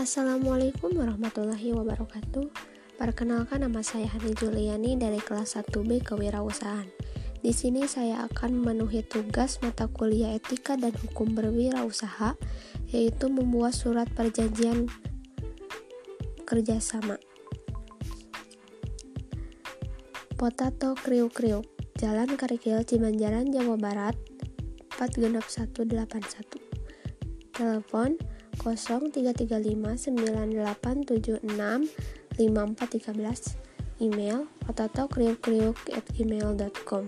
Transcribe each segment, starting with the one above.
Assalamualaikum warahmatullahi wabarakatuh. Perkenalkan nama saya Hani Juliani dari kelas 1B Kewirausahaan. Di sini saya akan memenuhi tugas mata kuliah etika dan hukum berwirausaha, yaitu membuat surat perjanjian kerjasama. Potato Kriuk Kriuk, Jalan Karikil Cimanjaran, Jawa Barat, 46181. Telepon 033598765413 email otatokriuk-kriuk@gmail.com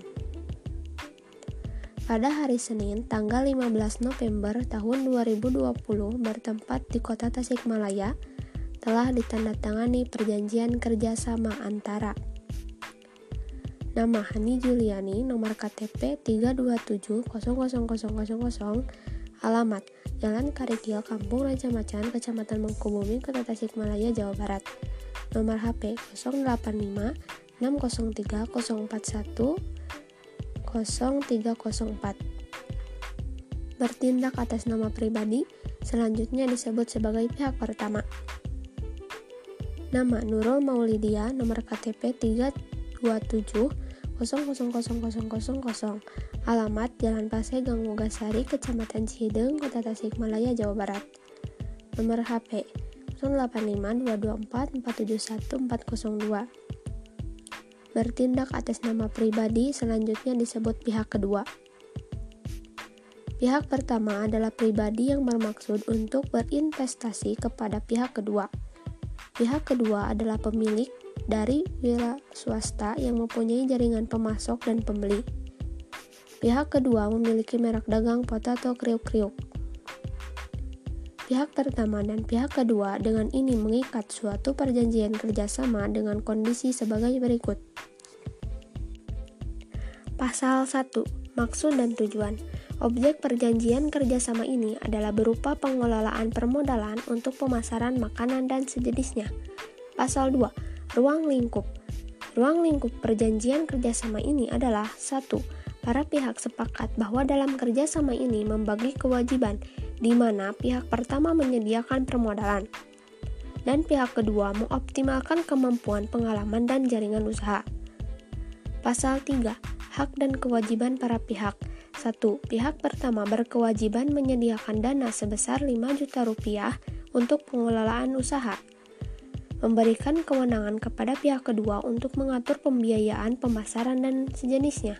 pada hari Senin, tanggal 15 November tahun 2020 bertempat di kota Tasikmalaya, telah ditandatangani perjanjian kerjasama antara Nama Hani Juliani, nomor KTP 327 alamat Jalan Karikil, Kampung Raja Macan, Kecamatan Mangkubumi, Kota Tasikmalaya, Jawa Barat. Nomor HP 085 603 041 0304. Bertindak atas nama pribadi, selanjutnya disebut sebagai pihak pertama. Nama Nurul Maulidia, nomor KTP 327 000000 Alamat Jalan Pase Gang Mogasari, Kecamatan Cihideng, Kota Tasikmalaya, Jawa Barat. Nomor HP 085224714402. Bertindak atas nama pribadi, selanjutnya disebut pihak kedua. Pihak pertama adalah pribadi yang bermaksud untuk berinvestasi kepada pihak kedua. Pihak kedua adalah pemilik dari wira swasta yang mempunyai jaringan pemasok dan pembeli. Pihak kedua memiliki merek dagang potato kriuk-kriuk. Pihak pertama dan pihak kedua dengan ini mengikat suatu perjanjian kerjasama dengan kondisi sebagai berikut. Pasal 1. Maksud dan tujuan Objek perjanjian kerjasama ini adalah berupa pengelolaan permodalan untuk pemasaran makanan dan sejenisnya. Pasal 2. Ruang lingkup Ruang lingkup perjanjian kerjasama ini adalah 1 Para pihak sepakat bahwa dalam kerjasama ini membagi kewajiban, di mana pihak pertama menyediakan permodalan, dan pihak kedua mengoptimalkan kemampuan pengalaman dan jaringan usaha. Pasal 3. Hak dan kewajiban para pihak 1. Pihak pertama berkewajiban menyediakan dana sebesar 5 juta rupiah untuk pengelolaan usaha memberikan kewenangan kepada pihak kedua untuk mengatur pembiayaan pemasaran dan sejenisnya.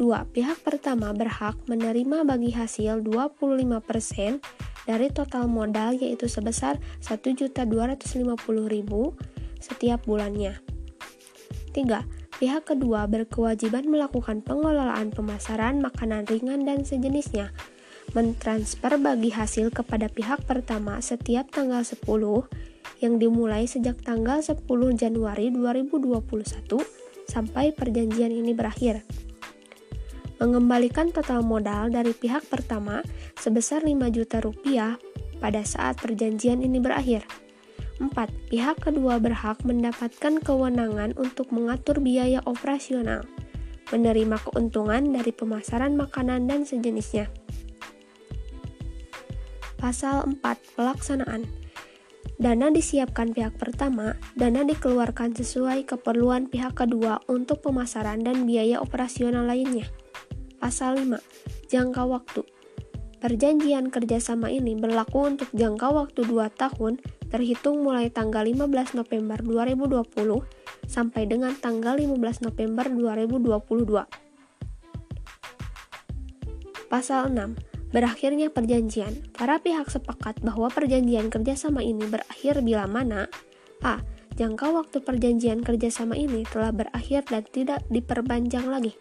2. Pihak pertama berhak menerima bagi hasil 25% dari total modal yaitu sebesar 1.250.000 setiap bulannya. 3. Pihak kedua berkewajiban melakukan pengelolaan pemasaran makanan ringan dan sejenisnya, mentransfer bagi hasil kepada pihak pertama setiap tanggal 10 yang dimulai sejak tanggal 10 Januari 2021 sampai perjanjian ini berakhir mengembalikan total modal dari pihak pertama sebesar 5 juta rupiah pada saat perjanjian ini berakhir. 4. Pihak kedua berhak mendapatkan kewenangan untuk mengatur biaya operasional, menerima keuntungan dari pemasaran makanan dan sejenisnya. Pasal 4. Pelaksanaan Dana disiapkan pihak pertama, dana dikeluarkan sesuai keperluan pihak kedua untuk pemasaran dan biaya operasional lainnya. Pasal 5. Jangka waktu. Perjanjian kerjasama ini berlaku untuk jangka waktu 2 tahun terhitung mulai tanggal 15 November 2020 sampai dengan tanggal 15 November 2022. Pasal 6. Berakhirnya perjanjian. Para pihak sepakat bahwa perjanjian kerjasama ini berakhir bila mana A. Jangka waktu perjanjian kerjasama ini telah berakhir dan tidak diperpanjang lagi.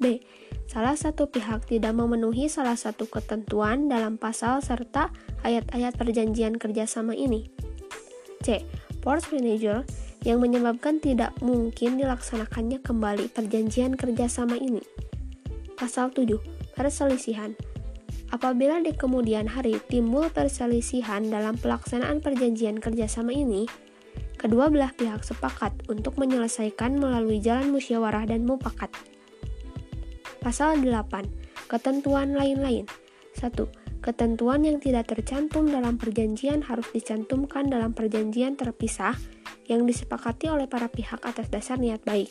B salah satu pihak tidak memenuhi salah satu ketentuan dalam pasal serta ayat-ayat perjanjian kerjasama ini. C. Force manager yang menyebabkan tidak mungkin dilaksanakannya kembali perjanjian kerjasama ini. Pasal 7. Perselisihan Apabila di kemudian hari timbul perselisihan dalam pelaksanaan perjanjian kerjasama ini, kedua belah pihak sepakat untuk menyelesaikan melalui jalan musyawarah dan mufakat. Pasal 8. Ketentuan lain-lain 1. Ketentuan yang tidak tercantum dalam perjanjian harus dicantumkan dalam perjanjian terpisah yang disepakati oleh para pihak atas dasar niat baik.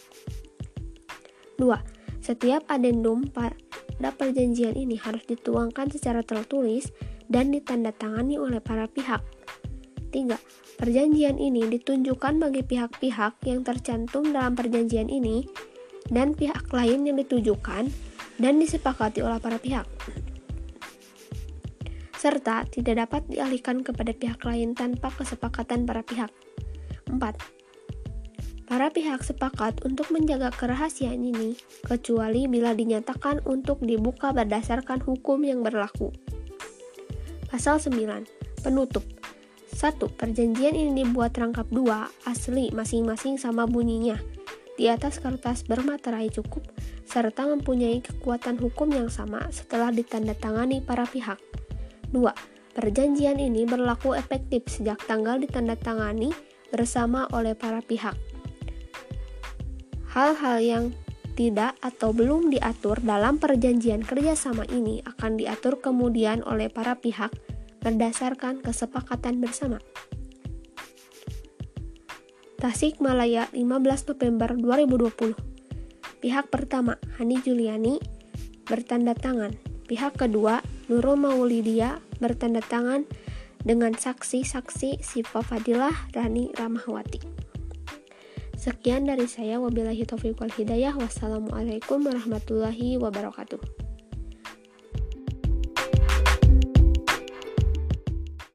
2. Setiap adendum pada perjanjian ini harus dituangkan secara tertulis dan ditandatangani oleh para pihak. 3. Perjanjian ini ditunjukkan bagi pihak-pihak yang tercantum dalam perjanjian ini dan pihak lain yang ditujukan dan disepakati oleh para pihak serta tidak dapat dialihkan kepada pihak lain tanpa kesepakatan para pihak. 4. Para pihak sepakat untuk menjaga kerahasiaan ini, kecuali bila dinyatakan untuk dibuka berdasarkan hukum yang berlaku. Pasal 9. Penutup 1. Perjanjian ini dibuat rangkap dua, asli masing-masing sama bunyinya, di atas kertas bermaterai cukup, serta mempunyai kekuatan hukum yang sama setelah ditandatangani para pihak. 2. Perjanjian ini berlaku efektif sejak tanggal ditandatangani bersama oleh para pihak. Hal-hal yang tidak atau belum diatur dalam perjanjian kerjasama ini akan diatur kemudian oleh para pihak berdasarkan kesepakatan bersama. Tasik Malaya 15 November 2020 Pihak pertama, Hani Juliani, bertanda tangan. Pihak kedua, Nurul Maulidia bertanda tangan dengan saksi-saksi Siva Fadilah Rani Ramahwati. Sekian dari saya, wabillahi taufiq wal hidayah. Wassalamualaikum warahmatullahi wabarakatuh.